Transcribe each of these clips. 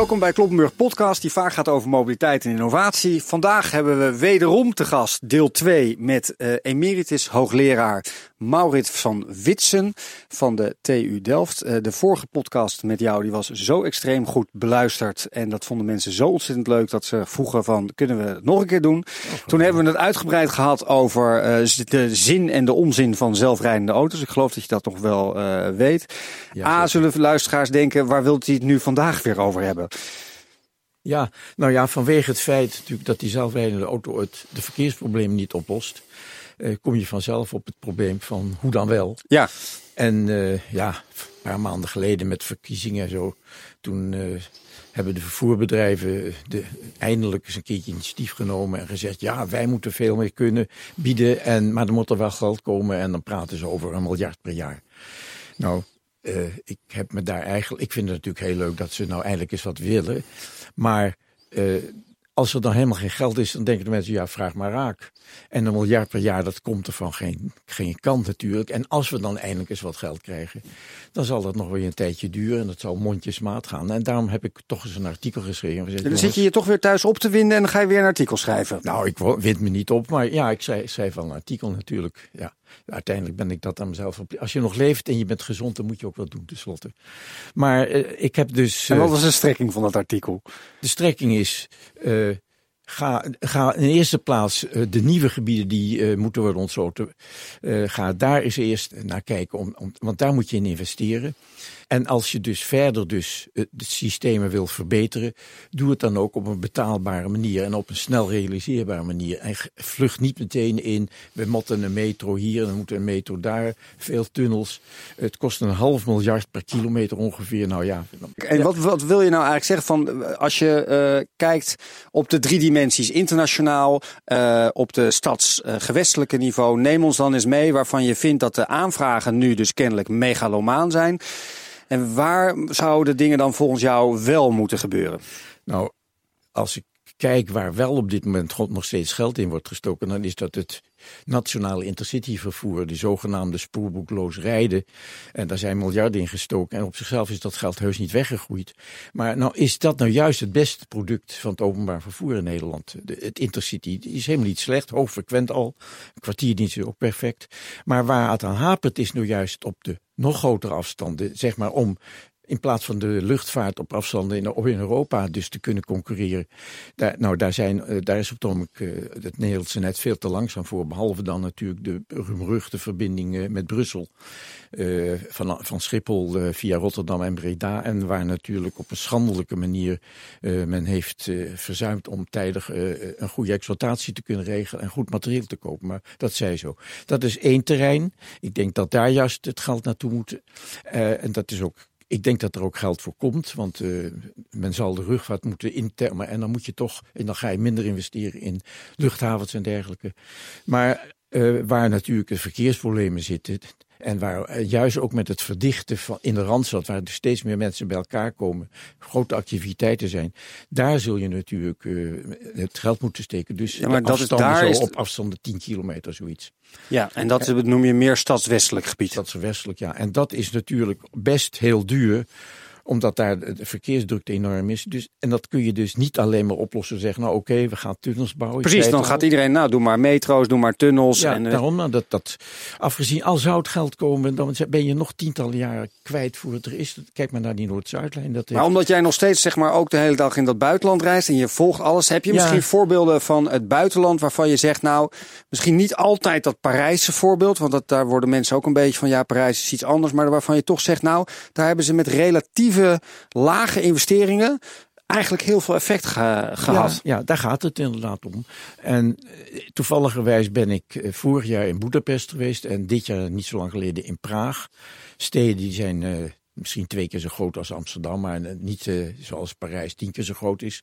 Welkom bij Kloppenburg Podcast, die vaak gaat over mobiliteit en innovatie. Vandaag hebben we wederom te gast deel 2 met uh, emeritus hoogleraar Maurits van Witsen van de TU Delft. Uh, de vorige podcast met jou die was zo extreem goed beluisterd en dat vonden mensen zo ontzettend leuk dat ze vroegen van kunnen we het nog een keer doen. Oh, Toen hebben we het uitgebreid gehad over uh, de zin en de onzin van zelfrijdende auto's. Ik geloof dat je dat nog wel weet. Ja, A, zullen luisteraars denken waar wilt hij het nu vandaag weer over hebben? Ja, nou ja, vanwege het feit natuurlijk dat die zelfrijdende auto het de verkeersprobleem niet oplost, uh, kom je vanzelf op het probleem van hoe dan wel. Ja. En uh, ja, een paar maanden geleden met verkiezingen en zo, toen uh, hebben de vervoerbedrijven de, eindelijk eens een keertje initiatief genomen en gezegd: ja, wij moeten veel meer kunnen bieden, en, maar er moet er wel geld komen en dan praten ze over een miljard per jaar. Nou, uh, ik heb me daar eigenlijk. Ik vind het natuurlijk heel leuk dat ze nou eindelijk eens wat willen. Maar uh, als er dan helemaal geen geld is, dan denken de mensen, ja, vraag maar raak. En een miljard per jaar, dat komt er van geen, geen kant natuurlijk. En als we dan eindelijk eens wat geld krijgen, dan zal dat nog weer een tijdje duren. En dat zal mondjesmaat gaan. En daarom heb ik toch eens een artikel geschreven. Gezegd, dan zit je je toch weer thuis op te winden en dan ga je weer een artikel schrijven. Nou, ik wind me niet op, maar ja, ik schrijf, schrijf wel een artikel natuurlijk. Ja. Uiteindelijk ben ik dat aan mezelf op. Als je nog leeft en je bent gezond, dan moet je ook wat doen, tenslotte. Maar uh, ik heb dus. Uh, en wat was de strekking van dat artikel? De strekking is. Uh, Ga, ga in de eerste plaats de nieuwe gebieden die uh, moeten worden ontsloten. Uh, ga daar eens eerst naar kijken, om, om, want daar moet je in investeren. En als je dus verder dus de systemen wil verbeteren, doe het dan ook op een betaalbare manier en op een snel realiseerbare manier. En vlucht niet meteen in, we moeten een metro hier en we moeten een metro daar, veel tunnels. Het kost een half miljard per kilometer ongeveer. Nou ja. En wat, wat wil je nou eigenlijk zeggen van als je uh, kijkt op de drie dimensies, internationaal, op de stadsgewestelijke uh, niveau, neem ons dan eens mee waarvan je vindt dat de aanvragen nu dus kennelijk megalomaan zijn. En waar zouden dingen dan volgens jou wel moeten gebeuren? Nou, als ik kijk waar wel op dit moment nog steeds geld in wordt gestoken, dan is dat het nationale intercity vervoer, de zogenaamde spoorboekloos rijden. En daar zijn miljarden in gestoken. En op zichzelf is dat geld heus niet weggegroeid. Maar nou is dat nou juist het beste product van het openbaar vervoer in Nederland. De, het intercity is helemaal niet slecht, hoogfrequent al. Een kwartierdienst is ook perfect. Maar waar het aan hapert is nu juist op de nog grotere afstanden, zeg maar om in plaats van de luchtvaart op afstanden in, in Europa dus te kunnen concurreren. Daar, nou, daar, zijn, uh, daar is op het uh, het Nederlandse net veel te langzaam voor. Behalve dan natuurlijk de beruchte verbinding uh, met Brussel. van, van Schiphol via Rotterdam en Breda. En waar natuurlijk op een schandelijke manier men heeft verzuimd om tijdig een goede exploitatie te kunnen regelen en goed materieel te kopen. Maar dat zij zo. Dat is één terrein. Ik denk dat daar juist het geld naartoe moet. en dat is ook ik denk dat er ook geld voor komt, want uh, men zal de rugvaart moeten intermen. En dan moet je toch, en dan ga je minder investeren in luchthavens en dergelijke. Maar uh, waar natuurlijk de verkeersproblemen zitten, en waar eh, juist ook met het verdichten van in de Randstad, waar er steeds meer mensen bij elkaar komen, grote activiteiten zijn, daar zul je natuurlijk uh, het geld moeten steken. Dus ja, maar dat is daar is... op afstanden 10 kilometer zoiets. Ja, en dat noem je meer stadswestelijk gebied. Stadswestelijk, ja. En dat is natuurlijk best heel duur omdat daar de verkeersdrukte enorm is. Dus, en dat kun je dus niet alleen maar oplossen. Zeggen, nou oké, we gaan tunnels bouwen. Precies, dan gaat iedereen, nou doe maar metro's, doe maar tunnels. Ja, en, eh, daarom, nou, dat, dat, afgezien, al zou het geld komen, dan ben je nog tientallen jaren kwijt voor het er is. Kijk maar naar die Noord-Zuidlijn. Dat maar omdat jij nog steeds zeg maar ook de hele dag in dat buitenland reist en je volgt alles. Heb je misschien voorbeelden van het buitenland waarvan je zegt, nou, misschien niet altijd dat Parijse voorbeeld. Want dat, daar worden mensen ook een beetje van, ja, Parijs is iets anders. Maar waarvan je toch zegt, nou, daar hebben ze met relatieve lage investeringen eigenlijk heel veel effect gehad. Ja, ja, daar gaat het inderdaad om. En eh, toevalligerwijs ben ik eh, vorig jaar in Boedapest geweest en dit jaar niet zo lang geleden in Praag. Steden die zijn uh, misschien twee keer zo groot als Amsterdam, maar niet uh, zoals Parijs tien keer zo groot is.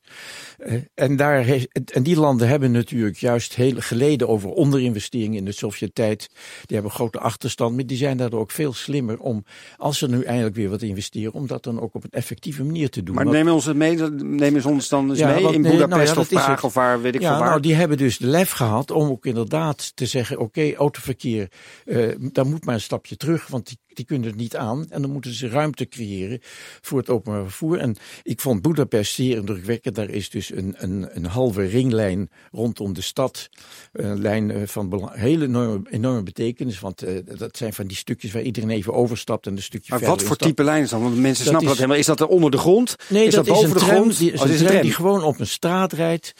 Uh, en, daar en die landen hebben natuurlijk juist heel geleden over onderinvesteringen in de Sovjet-tijd. Die hebben grote achterstand, maar die zijn daardoor ook veel slimmer om, als ze nu eindelijk weer wat investeren, om dat dan ook op een effectieve manier te doen. Maar nemen ons, mee, nemen ze ons dan eens ja, mee in nee, Budapest nou ja, of Praag of waar, weet ik ja, veel waar? Nou, die hebben dus de lef gehad om ook inderdaad te zeggen, oké, okay, autoverkeer, uh, daar moet maar een stapje terug, want die die kunnen het niet aan. En dan moeten ze ruimte creëren voor het openbaar vervoer. En ik vond Budapest zeer indrukwekkend. Daar is dus een, een, een halve ringlijn rondom de stad. Een lijn eh, van hele enorme, enorme betekenis. Want uh, dat zijn van die stukjes waar iedereen even overstapt en een stukje maar wat voor type lijn is dan? Want mensen snappen dat helemaal. Is dat er onder de grond? Nee, is dat, dat boven is de grond? Die, is oh, een tram die gewoon op een straat rijdt.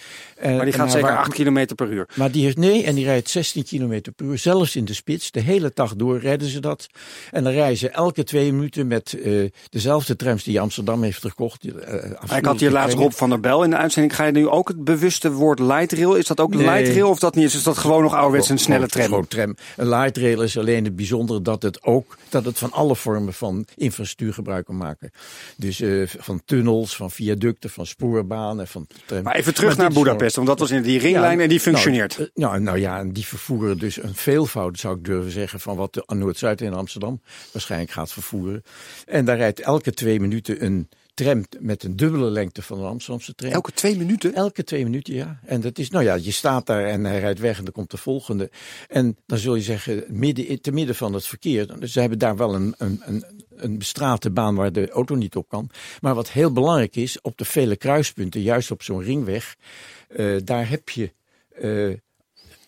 Uh, maar die gaat zeker 8 km per uur. Maar die heeft, nee, en die rijdt 16 km per uur. Zelfs in de spits. De hele dag door redden ze dat. En ze elke twee minuten met uh, dezelfde trams die Amsterdam heeft gekocht. Uh, ik had hier laatst Rob van der Bel in de uitzending. Ga je nu ook het bewuste woord light rail? Is dat ook nee. light rail of dat niet? Is dat gewoon nog ouderwets een snelle tram? Gewoon tram. Een light rail is alleen het bijzondere dat het ook dat het van alle vormen van infrastructuur gebruik kan maken. Dus uh, van tunnels, van viaducten, van spoorbanen, van tram. Maar even terug maar naar Budapest, want dat was in die ringlijn ja, en die functioneert. Nou, nou, nou ja, en die vervoeren dus een veelvoud, zou ik durven zeggen, van wat de Noord-Zuid in Amsterdam waarschijnlijk gaat vervoeren. En daar rijdt elke twee minuten een tram met een dubbele lengte van de Amsterdamse tram. Elke twee minuten? Elke twee minuten, ja. En dat is, nou ja, je staat daar en hij rijdt weg en dan komt de volgende. En dan zul je zeggen, midden, te midden van het verkeer. Dus ze hebben daar wel een, een, een, een bestrate baan waar de auto niet op kan. Maar wat heel belangrijk is, op de vele kruispunten, juist op zo'n ringweg, uh, daar heb je uh,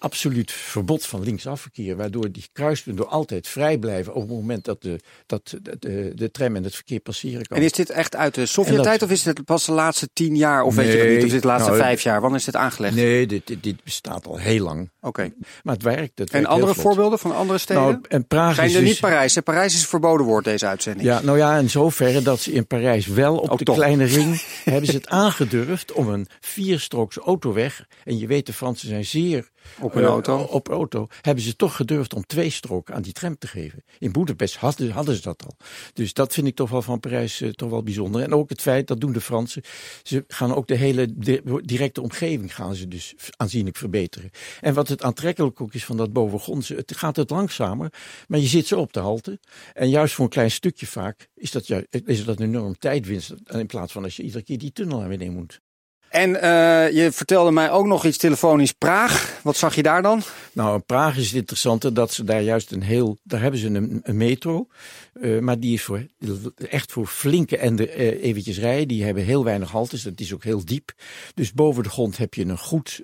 absoluut verbod van linksafverkeer, waardoor die kruispunten altijd vrij blijven op het moment dat de, dat de, de, de tram en het verkeer passeren kan. En is dit echt uit de Sovjet-tijd of is het pas de laatste tien jaar of nee, weet je dat niet? Of het de laatste nou, vijf jaar? Wanneer is dit aangelegd? Nee, dit, dit, dit bestaat al heel lang. Oké. Okay. Maar het werkt. Het en werkt andere voorbeelden van andere steden? Nou, en Praag Zijn is er dus, niet Parijs? Hè? Parijs is verboden woord deze uitzending. Ja, nou ja, in zoverre dat ze in Parijs wel op de kleine ring hebben ze het aangedurfd om een vierstrooks autoweg. En je weet, de Fransen zijn zeer Op een eh, auto. Op auto hebben ze toch gedurfd om twee stroken aan die tram te geven. In Boedapest hadden, hadden ze dat al. Dus dat vind ik toch wel van Parijs eh, toch wel bijzonder. En ook het feit, dat doen de Fransen, ze gaan ook de hele di- directe omgeving gaan ze dus aanzienlijk verbeteren. En wat het aantrekkelijk ook is van dat bovengrondse, het gaat het langzamer, maar je zit zo op de halte. En juist voor een klein stukje vaak is dat, ju- is dat een enorm tijdwinst. In plaats van als je iedere keer die tunnel aan weer in moet. En eh, je vertelde mij ook nog iets telefonisch Praag. Wat zag je daar dan? Nou, Praag is het interessante dat ze daar juist een heel. Daar hebben ze een, metro. eh, maar die is voor, echt voor flinke en de, eh, eventjes rijden. Die hebben heel weinig haltes. Dat is ook heel diep. Dus boven de grond heb je een goed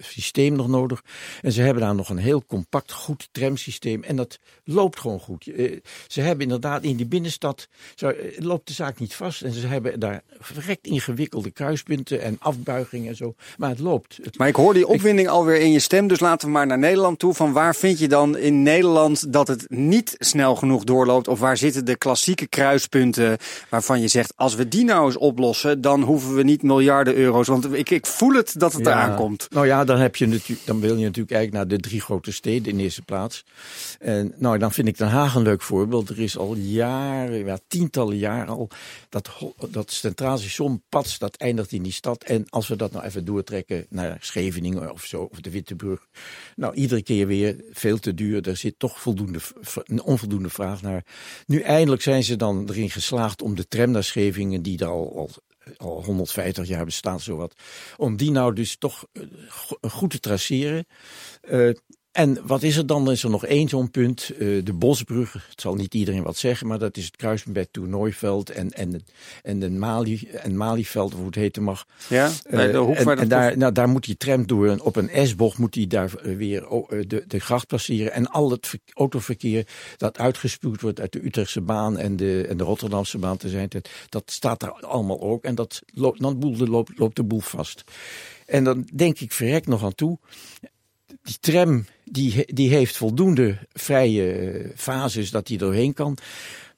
systeem nog nodig. En ze hebben daar nog een heel compact, goed tramsysteem. En dat loopt gewoon goed. Ze hebben inderdaad in die binnenstad. Zo, loopt de zaak niet vast. En ze hebben daar verrekt ingewikkelde kruispunten en afbuigingen en zo. Maar het loopt. Het Maar ik hoor die opwinding alweer in je stem. Dus laten we maar naar Nederland toe. Van waar vind je dan in Nederland dat het niet snel genoeg doorloopt? Of waar zitten de klassieke kruispunten waarvan je zegt... als we die nou eens oplossen, dan hoeven we niet miljarden euro's. Want ik, ik voel het dat het Ja. eraan komt. Nou ja, dan, heb je natuurlijk, dan wil je natuurlijk eigenlijk naar de drie grote steden in de eerste plaats. En nou, dan vind ik Den Haag een leuk voorbeeld. Er is al jaren, ja, tientallen jaren al, dat, dat Centraal Station Pats, dat eindigt in die stad. En als we dat nou even doortrekken naar Scheveningen of zo, of de Wittebrug. Nou, iedere keer weer veel te duur. Er zit toch voldoende, onvoldoende vraag naar. Nu eindelijk zijn ze dan erin geslaagd om de tram naar Scheveningen, die daar al, al al 150 jaar bestaat, zowat. Om die nou dus toch eh, go- goed te traceren. Eh, en wat is er dan? Er is er nog één zo'n punt. eh, de Bosbrug. Het zal niet iedereen wat zeggen, maar dat is het kruispunt bij Toernooiveld en, en, en, de Mali, en Malieveld, of hoe het heten mag. Ja, bij de Eh, en, daar, nou, daar moet die tram door. En op een S-bocht moet die daar eh, weer oh, de, de gracht passeren. En al het ver- autoverkeer dat uitgespuwd wordt uit de Utrechtse baan en de, en de Rotterdamse baan te zijn, dat, staat daar allemaal ook. En dat loopt, dan loopt, loopt de boel vast. En dan denk ik verrek nog aan toe. Die tram die, die heeft voldoende vrije fases dat die doorheen kan.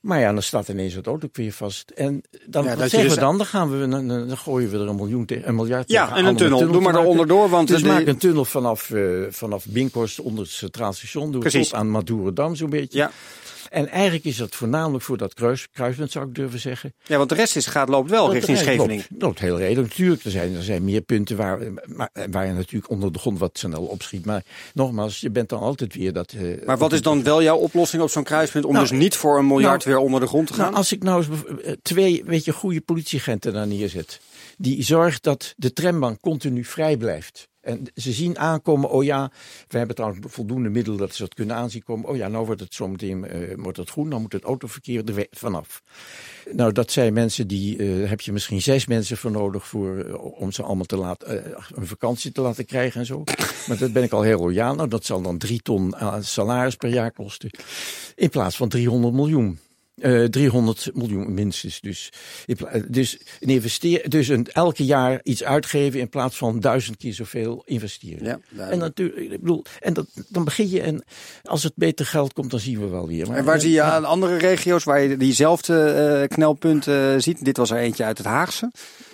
Maar ja, dan staat ineens het autoverkeer vast. En dan, Ja, zeggen dus- we dan? Dan, gaan we, dan, dan gooien we er een, miljoen te- een miljard Ja, tegen en aan een tunnel. Doe maar maken. eronder door, want Dus de- maak een tunnel vanaf, eh, vanaf Binkhorst onder het Centraal Station. Door Precies. tot aan Madurodam zo'n beetje. Ja. En eigenlijk is dat voornamelijk voor dat kruis, kruispunt, zou ik durven zeggen. ja, want de rest is, gaat, loopt wel richting Dat Scheveningen. Loopt, loopt heel redelijk. Natuurlijk, er zijn, er zijn meer punten waar, maar, waar je natuurlijk onder de grond wat snel opschiet. Maar nogmaals, je bent dan altijd weer dat... eh, Maar wat is dan wel jouw oplossing op zo'n kruispunt om Nou, dus niet voor een miljard nou, weer onder de grond te gaan? Nou, als ik nou eens eh, twee weet je, goede politieagenten daar neerzet. Die zorgt dat de trambaan continu vrij blijft. En ze zien aankomen, oh ja, we hebben trouwens voldoende middelen dat ze dat kunnen aanzien komen. Oh ja, nou wordt het zometeen uh, wordt het groen, dan moet het autoverkeer er vanaf. Nou, dat zijn mensen die, uh, heb je misschien zes mensen voor nodig voor, uh, om ze allemaal te laten, een vakantie te laten krijgen en zo. Maar dat ben ik al heel loyaal. Nou, dat zal dan drie ton salaris per jaar kosten. In plaats van 300 miljoen. Uh, 300 miljoen minstens. Dus, dus, een investeer, dus een, elke jaar iets uitgeven in plaats van duizend keer zoveel investeren. Ja, en natuurlijk, ik bedoel, en dat, dan begin je en als het beter geld komt, dan zien we wel weer. Maar, en waar zie je aan andere regio's waar je diezelfde uh, knelpunten ziet? Dit was er eentje uit het Haagse.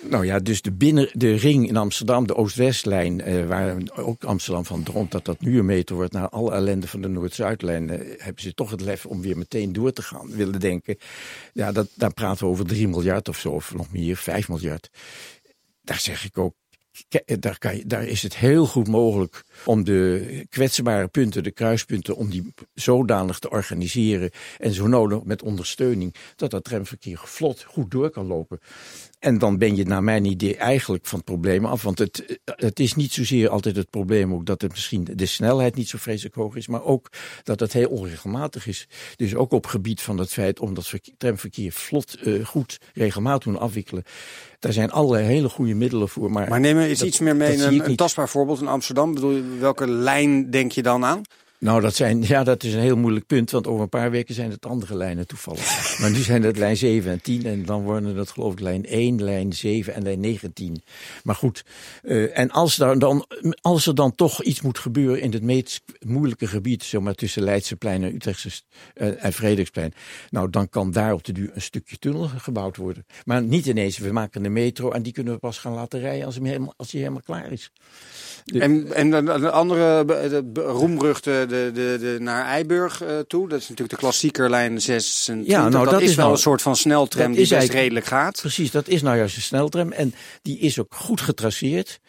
Nou ja, dus de, binnen, de ring in Amsterdam, de Oost-Westlijn, uh, waar ook Amsterdam van droomt dat dat nu een meter wordt naar alle ellende van de Noord-Zuidlijn, hebben ze toch het lef om weer meteen door te gaan, willen denken ja, dat, daar praten we over 3 miljard of zo, of nog meer, 5 miljard. Daar zeg ik ook, daar, kan daar is het heel goed mogelijk om de kwetsbare punten, de kruispunten, om die zodanig te organiseren en zo nodig met ondersteuning, dat dat tramverkeer vlot goed door kan lopen. En dan ben je naar mijn idee eigenlijk van het probleem af. Want het, het is niet zozeer altijd het probleem ook dat het misschien de snelheid niet zo vreselijk hoog is. Maar ook dat het heel onregelmatig is. Dus ook op gebied van het feit om dat tramverkeer vlot, uh, goed, regelmatig doen afwikkelen. Daar zijn allerlei hele goede middelen voor. Maar, maar neem eens iets meer mee. Een, een tastbaar voorbeeld in Amsterdam. Bedoel, welke lijn denk je dan aan? Nou, dat, zijn, ja, dat is een heel moeilijk punt, want over een paar weken zijn het andere lijnen toevallig. maar nu zijn het lijn 7 en 10 en dan worden dat geloof ik lijn 1, lijn 7 en lijn 19. Maar goed, uh, en als, daar dan, als er dan toch iets moet gebeuren in het meest moeilijke gebied, zeg maar tussen Leidseplein en Utrechtse uh, en Frederiksplein, nou dan kan daar op de duur een stukje tunnel gebouwd worden. Maar niet ineens, we maken de metro en die kunnen we pas gaan laten rijden als hij helemaal, als hij helemaal klaar is. En, en de andere de roemruchte de, de, de, naar Eiburg uh, toe, dat is natuurlijk de klassieker lijn 6. Ja, nou, dat, dat is wel nou, een soort van sneltram die best redelijk gaat. Precies, dat is nou juist een sneltram en die is ook goed getraceerd.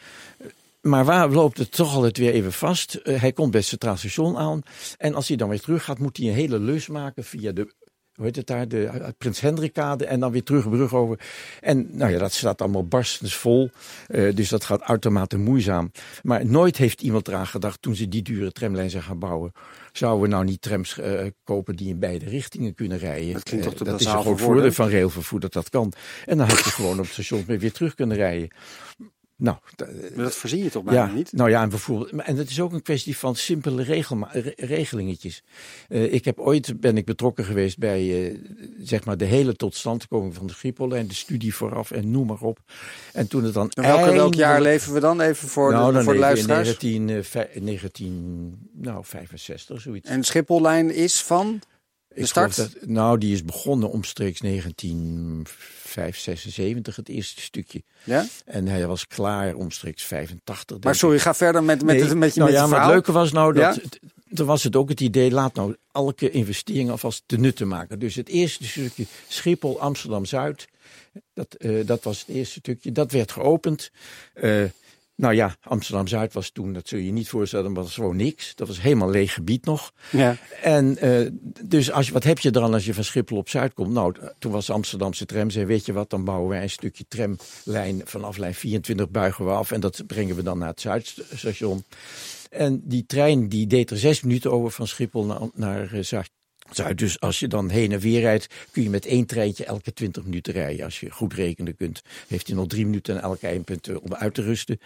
Maar waar loopt het toch altijd weer even vast? Uh, hij komt bij het Centraal Station aan. En als hij dan weer terug gaat, moet hij een hele lus maken via de hoe heet het daar, de Prins Hendrikade en dan weer terug een brug over. En nou ja, dat staat allemaal barstens vol, uh, dus dat gaat uitermate moeizaam. Maar nooit heeft iemand eraan gedacht, toen ze die dure tramlijn zijn gaan bouwen, zouden we nou niet trams uh, kopen die in beide richtingen kunnen rijden. Dat, klinkt toch uh, dat is een groot voordeel van railvervoer dat dat kan. En dan had je gewoon op het station weer terug kunnen rijden. Nou, maar dat voorzie je toch bijna ja, niet? Nou ja, en bijvoorbeeld, en het is ook een kwestie van simpele regel, regelingetjes. Uh, ik heb ooit ben ik betrokken geweest bij uh, zeg maar de hele totstandkoming van de Schiphollijn, de studie vooraf en noem maar op. En toen het dan. En welke, welk jaar leven we dan even voor nou, de, voor de luisteraars? In 19, uh, 19, nou, 65, zoiets. En Schiphollijn is van? De start? Dat, nou, die is begonnen omstreeks 1976, het eerste stukje. Ja? En hij was klaar omstreeks 85. Maar sorry, ga verder met, met, nee, met je nou met ja, maar het leuke was nou dat... Ja? Toen was het ook het idee, laat nou elke investering alvast te nut te maken. Dus het eerste stukje Schiphol, Amsterdam-Zuid, dat, uh, dat was het eerste stukje. Dat werd geopend. Uh, nou ja, Amsterdam-Zuid was toen, dat zul je je niet voorstellen, maar dat was gewoon niks. Dat was helemaal leeg gebied nog. Ja. En uh, dus als je, wat heb je dan als je van Schiphol op Zuid komt? Nou, toen was de Amsterdamse tram, zei weet je wat, dan bouwen wij een stukje tramlijn vanaf lijn 24 buigen we af en dat brengen we dan naar het Zuidstation. En die trein die deed er zes minuten over van Schiphol naar, naar uh, Zuid. Dus als je dan heen en weer rijdt, kun je met één treintje elke 20 minuten rijden. Als je goed rekenen kunt, heeft hij nog drie minuten aan elke eindpunt om uit te rusten.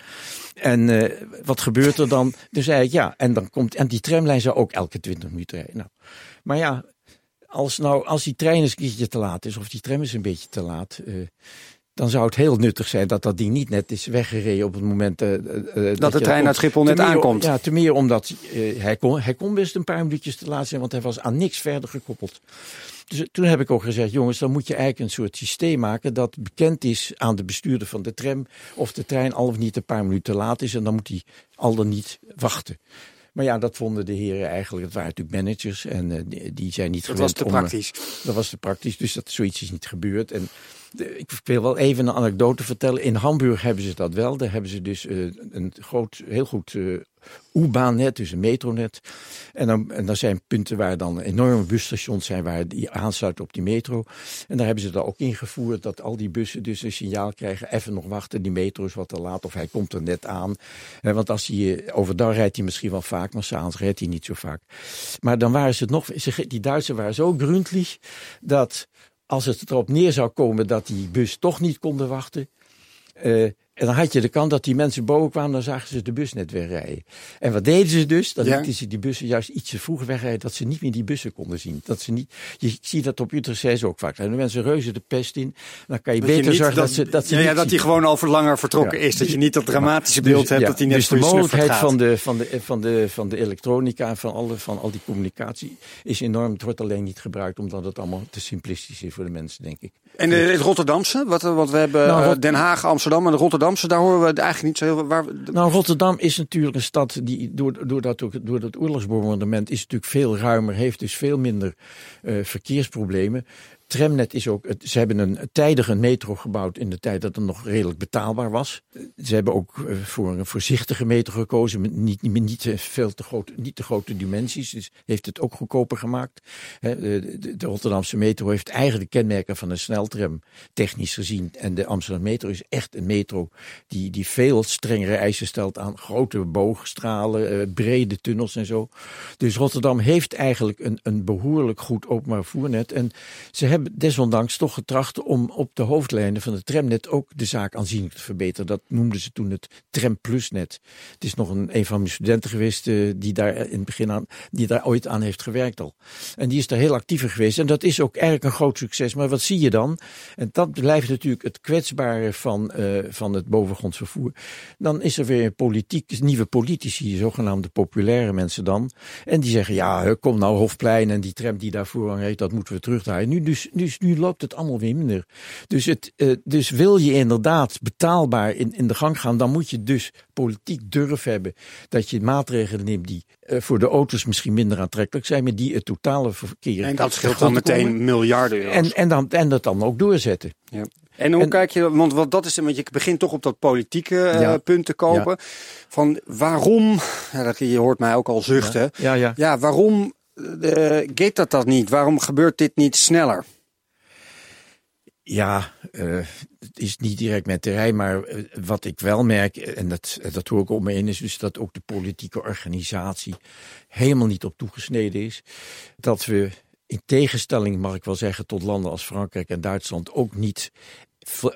En uh, wat gebeurt er dan? Zei ik ja, en dan komt en die tramlijn zou ook elke 20 minuten rijden. Nou, maar ja, als nou als die trein eens een keertje te laat is of die tram is een beetje te laat. Uh, dan zou het heel nuttig zijn dat dat ding niet net is weggereden op het moment uh, uh, dat, dat de trein uit Schiphol net meer, aankomt. Ja, te meer omdat uh, hij, kon, hij kon best een paar minuutjes te laat zijn, want hij was aan niks verder gekoppeld. Dus toen heb ik ook gezegd, jongens, dan moet je eigenlijk een soort systeem maken dat bekend is aan de bestuurder van de tram of de trein al of niet een paar minuten te laat is en dan moet hij al dan niet wachten. Maar ja, dat vonden de heren eigenlijk. Het waren natuurlijk managers en die, die zijn niet dat gewend was te om, praktisch. Dat was te praktisch, dus dat zoiets is niet gebeurd. En ik wil wel even een anekdote vertellen. In Hamburg hebben ze dat wel. Daar hebben ze dus uh, een groot, heel goed uh, U-baannet, dus een metronet. En dan, en dan zijn punten waar dan enorme busstations zijn waar die aansluiten op die metro. En daar hebben ze dat ook ingevoerd dat al die bussen dus een signaal krijgen. Even nog wachten, die metro is wat te laat of hij komt er net aan. Eh, want als hij, overdag rijdt hij misschien wel vaak, maar s'avonds rijdt hij niet zo vaak. Maar dan waren ze het nog, die Duitsers waren zo gründlich dat als het erop neer zou komen dat die bus toch niet konden wachten. Uh, en dan had je de kans dat die mensen boven kwamen, dan zagen ze de bus net wegrijden. En wat deden ze dus? Dan lieten ze die bussen juist ietsje vroeger wegrijden, dat ze niet meer die bussen konden zien. Dat ze niet, je ziet dat op Utrecht 6 ook vaak. Dan mensen reuzen de pest in. Dan kan je beter zorgen dat, ze dat ze. Ja, ja dat hij gewoon al voor langer vertrokken is. Dat je niet dat dramatische dus- beeld hebt dat hij net dus de mogelijkheid van de, van, de, van, de, van de elektronica en van, alle, van al die communicatie is enorm. Het wordt alleen niet gebruikt omdat het allemaal te simplistisch is voor de mensen, denk ik. En de, het Rotterdamse, wat, wat we hebben, nou, eh, Den Haag, Amsterdam en de Daar horen we eigenlijk niet zo heel waar. Nou, Rotterdam is natuurlijk een stad die door, door, dat, door dat oorlogsbombardement is natuurlijk veel ruimer, heeft dus veel minder uh, verkeersproblemen tramnet is ook. Ze hebben een tijdige metro gebouwd in de tijd dat het nog redelijk betaalbaar was. Ze hebben ook eh, voor een voorzichtige metro gekozen, met niet, niet, niet, veel te grote, niet te grote dimensies. Dus heeft het ook goedkoper gemaakt. De, de, Rotterdamse metro heeft eigenlijk kenmerken van een sneltram, technisch gezien. En de Amsterdam metro is echt een metro die, die veel strengere eisen stelt aan grote boogstralen, eh, brede tunnels en zo. Dus Rotterdam heeft eigenlijk een, een behoorlijk goed openbaar voernet. En ze hebben desondanks toch getracht om op de hoofdlijnen van het tramnet ook de zaak aanzienlijk te verbeteren. Dat noemden ze toen het Tram Plus net. Het is nog een, een van mijn studenten geweest uh, die daar in het begin aan, die daar ooit aan heeft gewerkt al. En die is daar heel actiever geweest. En dat is ook eigenlijk een groot succes. Maar wat zie je dan? En dat blijft natuurlijk het kwetsbare van, uh, van het bovengronds vervoer. Dan is er weer politiek, nieuwe politici, zogenaamde populaire mensen dan. En die zeggen, ja, kom nou Hofplein en die tram die daar voorrang heeft, dat moeten we terugdraaien. Nu dus dus nu loopt het allemaal weer minder. Dus, het, uh, dus wil je inderdaad betaalbaar in, in de gang gaan, dan moet je dus politiek durf hebben dat je maatregelen neemt die uh, voor de auto's misschien minder aantrekkelijk zijn, maar die het totale verkeer. En dat scheelt dan meteen komen. miljarden euro's. En, en, dan, en dat dan ook doorzetten. Ja. En hoe en, kijk je, want wat dat is, want je begint toch op dat politieke uh, ja, punt te kopen. Ja. Van waarom, ja, dat, je hoort mij ook al zuchten. Ja, ja, ja. waarom uh, gaat dat niet? Waarom gebeurt dit niet sneller? Ja, uh, het is niet direct mijn terrein, maar uh, wat ik wel merk, en dat, dat hoor ik om me heen, is dus dat ook de politieke organisatie helemaal niet op toegesneden is. Dat we in tegenstelling, mag ik wel zeggen, tot landen als Frankrijk en Duitsland ook niet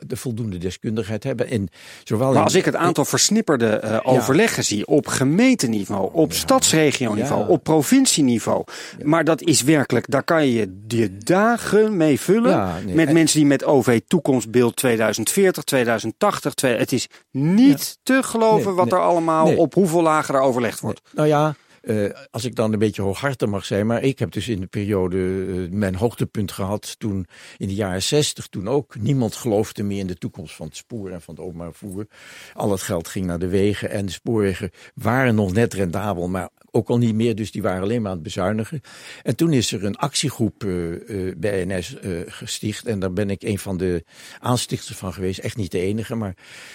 de voldoende deskundigheid hebben. En zowel maar als ik het aantal versnipperde uh, overleggen ja. zie op gemeenteniveau, op ja. stadsregioniveau, ja. op provincieniveau. Maar dat is werkelijk, daar kan je je dagen mee vullen. Nee. Met en... mensen die met OV toekomstbeeld 2040, 2080. Twee, het is niet te geloven nee, wat er allemaal op hoeveel lagen er overlegd wordt. Nou ja, uh, als ik dan een beetje hooghartig mag zijn, maar ik heb dus in de periode uh, mijn hoogtepunt gehad toen in de jaren zestig, toen ook niemand geloofde meer in de toekomst van het spoor en van het openbaar vervoer. Al het geld ging naar de wegen en de spoorwegen waren nog net rendabel, maar ook al niet meer, dus die waren alleen maar aan het bezuinigen. En toen is er een actiegroep uh, bij NS gesticht en daar ben ik een van de aanstichters van geweest, echt niet de enige, maar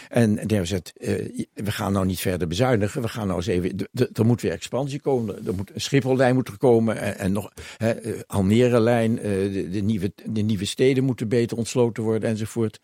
en hebben gezegd, we gaan nou niet verder bezuinigen, we gaan nou eens even, er moet weer expansie komen. Er moet een Schiphollijn moet er komen en, en nog hè, Almere-lijn. De, de, nieuwe, de nieuwe steden moeten beter ontsloten worden enzovoort.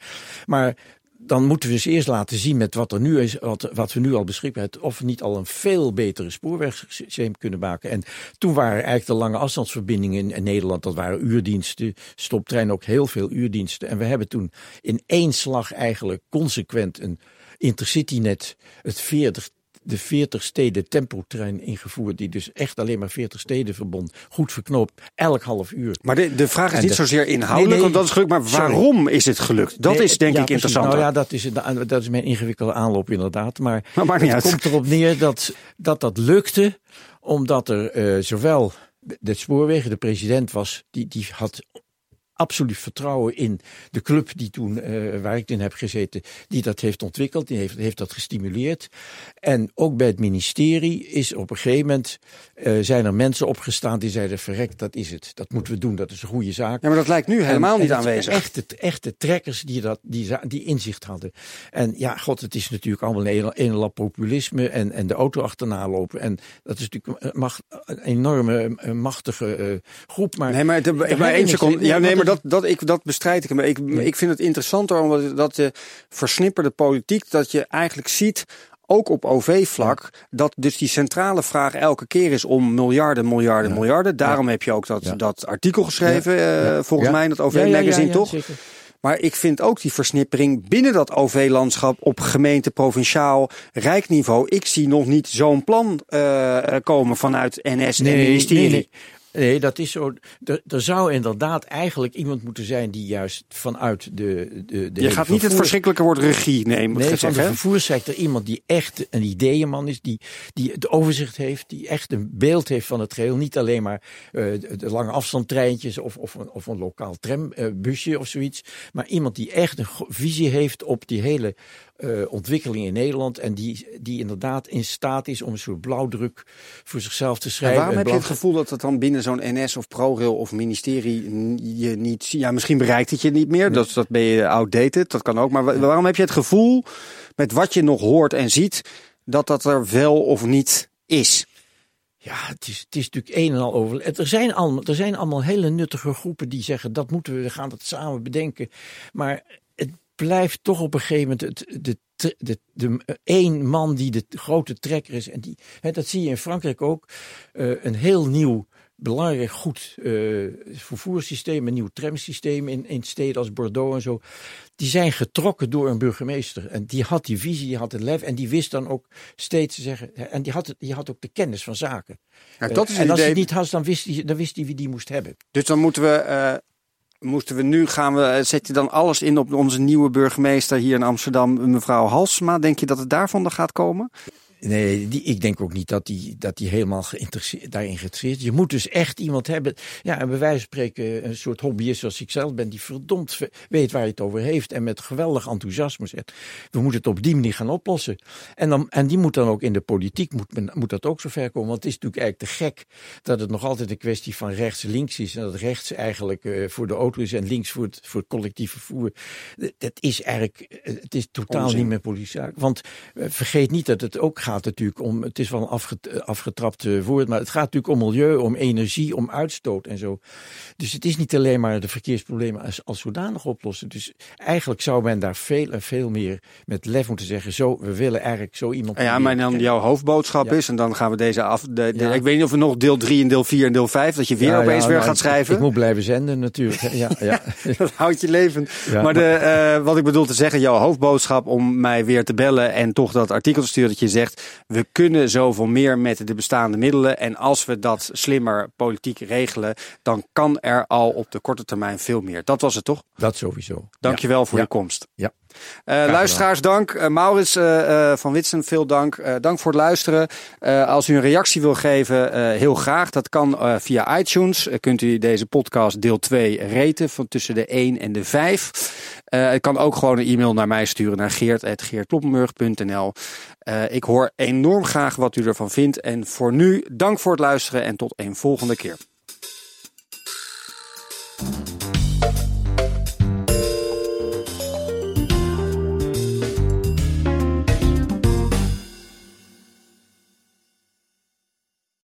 Maar dan moeten we dus eerst laten zien met wat er nu is, wat, wat we nu al beschikbaar hebben, of we niet al een veel betere spoorwegsysteem kunnen maken. En toen waren eigenlijk de lange afstandsverbindingen in, in Nederland, dat waren uurdiensten, stoptrein ook heel veel uurdiensten. En we hebben toen in één slag eigenlijk consequent een intercitynet, het 40 de 40 steden tempotrein ingevoerd. Die dus echt alleen maar 40 steden verbond. Goed verknoopt, elk half uur. Maar de, de vraag is en niet de, zozeer inhoudelijk, nee, nee, dat is gelukt. Maar waarom sorry. is het gelukt? Dat nee, is denk ja, ik interessant. Nou ja, dat is, dat is mijn ingewikkelde aanloop inderdaad. Maar, maar het uit. komt erop neer dat dat, dat lukte. Omdat er uh, zowel de spoorwegen, de president was, die, die had absoluut vertrouwen in de club die toen, uh, waar ik in heb gezeten, die dat heeft ontwikkeld, die heeft, heeft dat gestimuleerd. En ook bij het ministerie is op een gegeven moment, uh, zijn er mensen opgestaan die zeiden, verrek, dat is het. Dat moeten we doen, dat is een goede zaak. Ja, maar dat lijkt nu helemaal en, niet en aanwezig. Echte, echte trekkers die, dat, die, die inzicht hadden. En ja, god, het is natuurlijk allemaal een, een lap populisme en, en de auto achterna lopen. En dat is natuurlijk macht, een enorme, machtige uh, groep. Maar, nee, maar, de, maar één seconde. Ja, nee, maar dat, dat, ik, dat bestrijd ik. Maar ik, ik vind het interessanter omdat dat de versnipperde politiek, dat je eigenlijk ziet ook op OV-vlak, dat dus die centrale vraag elke keer is om miljarden, miljarden, ja. miljarden. Daarom ja. heb je ook dat, dat artikel geschreven, uh, volgens mij, in dat OV-magazine, toch? Zeker. Maar ik vind ook die versnippering binnen dat OV-landschap op gemeente, provinciaal, rijk niveau. Ik zie nog niet zo'n plan uh, komen vanuit NS nee, en ministerie. Nee, nee. Nee, dat is zo. Er, er, zou inderdaad eigenlijk iemand moeten zijn die juist vanuit de. de, de Je gaat niet het verschrikkelijke woord regie nemen. Nee, van de vervoerssector. Iemand die echt een ideeënman is, die, die het overzicht heeft, die echt een beeld heeft van het geheel. Niet alleen maar uh, de lange afstandtreintjes of, of, een, of een lokaal trambusje uh, of zoiets. Maar iemand die echt een visie heeft op die hele uh, ontwikkeling in Nederland. En die, die inderdaad in staat is om een soort blauwdruk voor zichzelf te schrijven. En waarom heb je het gevoel dat het dan binnen zo'n NS of ProRail of ministerie je niet... Ja, misschien bereikt het je niet meer. Dat, dat ben je outdated, dat kan ook. Maar waarom heb je het gevoel, met wat je nog hoort en ziet, dat dat er wel of niet is? Ja, het is, het is natuurlijk een en al over. Er zijn, allemaal, er zijn allemaal hele nuttige groepen die zeggen dat moeten we, we gaan dat samen bedenken. Maar blijft toch op een gegeven moment het, de, de, de, de, één man die de grote trekker is. En die, hè, dat zie je in Frankrijk ook. Uh, een heel nieuw, belangrijk goed uh, vervoerssysteem, een nieuw tramsysteem in, in steden als Bordeaux en zo. Die zijn getrokken door een burgemeester. En die had die visie, die had het lef. En die wist dan ook steeds te zeggen. En die had, die had ook de kennis van zaken. Ja, dat is uh, en als idee... hij het niet had, dan wist hij, dan wist hij wie die moest hebben. Dus dan moeten we moesten we nu gaan we, zet je dan alles in op onze nieuwe burgemeester hier in Amsterdam, mevrouw Halsma. Denk je dat het daarvan gaat komen? Nee, die, ik denk ook niet dat die, dat die helemaal geïnteresseerd, daarin geïnteresseerd is. Je moet dus echt iemand hebben, ja, en bij wijze van spreken een soort hobbyist zoals ik zelf ben, die verdomd weet waar hij het over heeft en met geweldig enthousiasme zegt, we moeten het op die manier gaan oplossen. En, dan, en die moet dan ook in de politiek, moet, men, moet dat ook zo ver komen. Want het is natuurlijk eigenlijk te gek dat het nog altijd een kwestie van rechts-links is en dat rechts eigenlijk uh, voor de auto is en links voor het, voor het collectief vervoer. Dat is eigenlijk, het is totaal Onzin. niet meer politiek. Want uh, vergeet niet dat het ook gaat natuurlijk om, het is wel een afget, afgetrapt uh, woord, maar het gaat natuurlijk om milieu, om energie, om uitstoot en zo. Dus het is niet alleen maar de verkeersproblemen als, als zodanig oplossen. Dus eigenlijk zou men daar veel en veel meer met lef moeten zeggen, zo, we willen eigenlijk zo iemand... Ja, maar dan jouw hoofdboodschap ja. is, en dan gaan we deze af... De, de, ja. Ik weet niet of we nog deel 3 en deel 4 en deel 5, dat je weer ja, opeens weer nou, gaat schrijven. Ik, ik, moet blijven zenden natuurlijk. ja, ja. dat houdt je leven. maar de, uh, wat ik bedoel te zeggen, jouw hoofdboodschap om mij weer te bellen en toch dat artikel te sturen dat je zegt, we kunnen zoveel meer met de bestaande middelen. En als we dat slimmer politiek regelen, dan kan er al op de korte termijn veel meer. Dat was het toch? Dat sowieso. Dankjewel ja. voor ja. je komst. Ja. Uh, luisteraars, dank. Uh, Maurits uh, van Witsen, veel dank. dank voor het luisteren. als u een reactie wil geven, heel graag. Dat kan via iTunes. kunt u deze podcast deel 2 reten van tussen de 1 en de 5. het kan ook gewoon een e-mail naar mij sturen naar geert.geertkloppenburg.nl. ik hoor enorm graag wat u ervan vindt. En voor nu, dank voor het luisteren en tot een volgende keer.